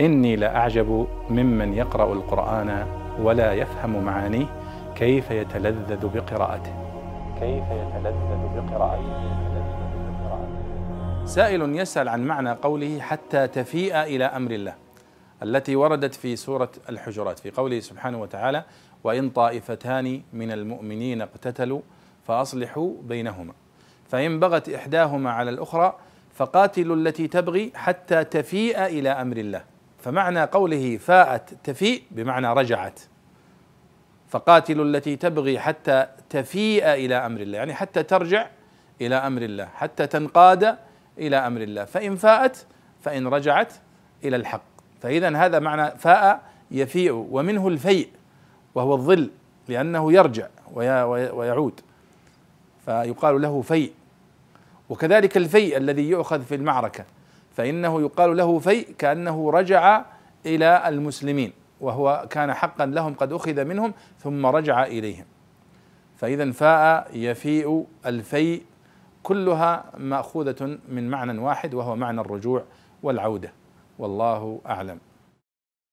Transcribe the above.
إني لأعجب ممن يقرأ القرآن ولا يفهم معانيه كيف يتلذذ بقراءته. كيف يتلذذ بقراءته. سائل يسأل عن معنى قوله حتى تفيء إلى أمر الله التي وردت في سورة الحجرات في قوله سبحانه وتعالى وإن طائفتان من المؤمنين اقتتلوا فأصلحوا بينهما فإن بغت إحداهما على الأخرى فقاتلوا التي تبغي حتى تفيء إلى أمر الله. فمعنى قوله فاءت تفيء بمعنى رجعت. فقاتلوا التي تبغي حتى تفيء إلى أمر الله يعني حتى ترجع إلى أمر الله حتى تنقاد إلى أمر الله. فإن فاءت فإن رجعت إلى الحق. فاذا هذا معنى فاء يفيء ومنه الفيء وهو الظل لأنه يرجع ويعود. فيقال له فيء. وكذلك الفيء الذي يؤخذ في المعركة. فإنه يقال له فيء كأنه رجع إلى المسلمين وهو كان حقا لهم قد أخذ منهم ثم رجع إليهم. فإذا فاء يفيء الفيء كلها مأخوذة من معنى واحد وهو معنى الرجوع والعودة. والله أعلم.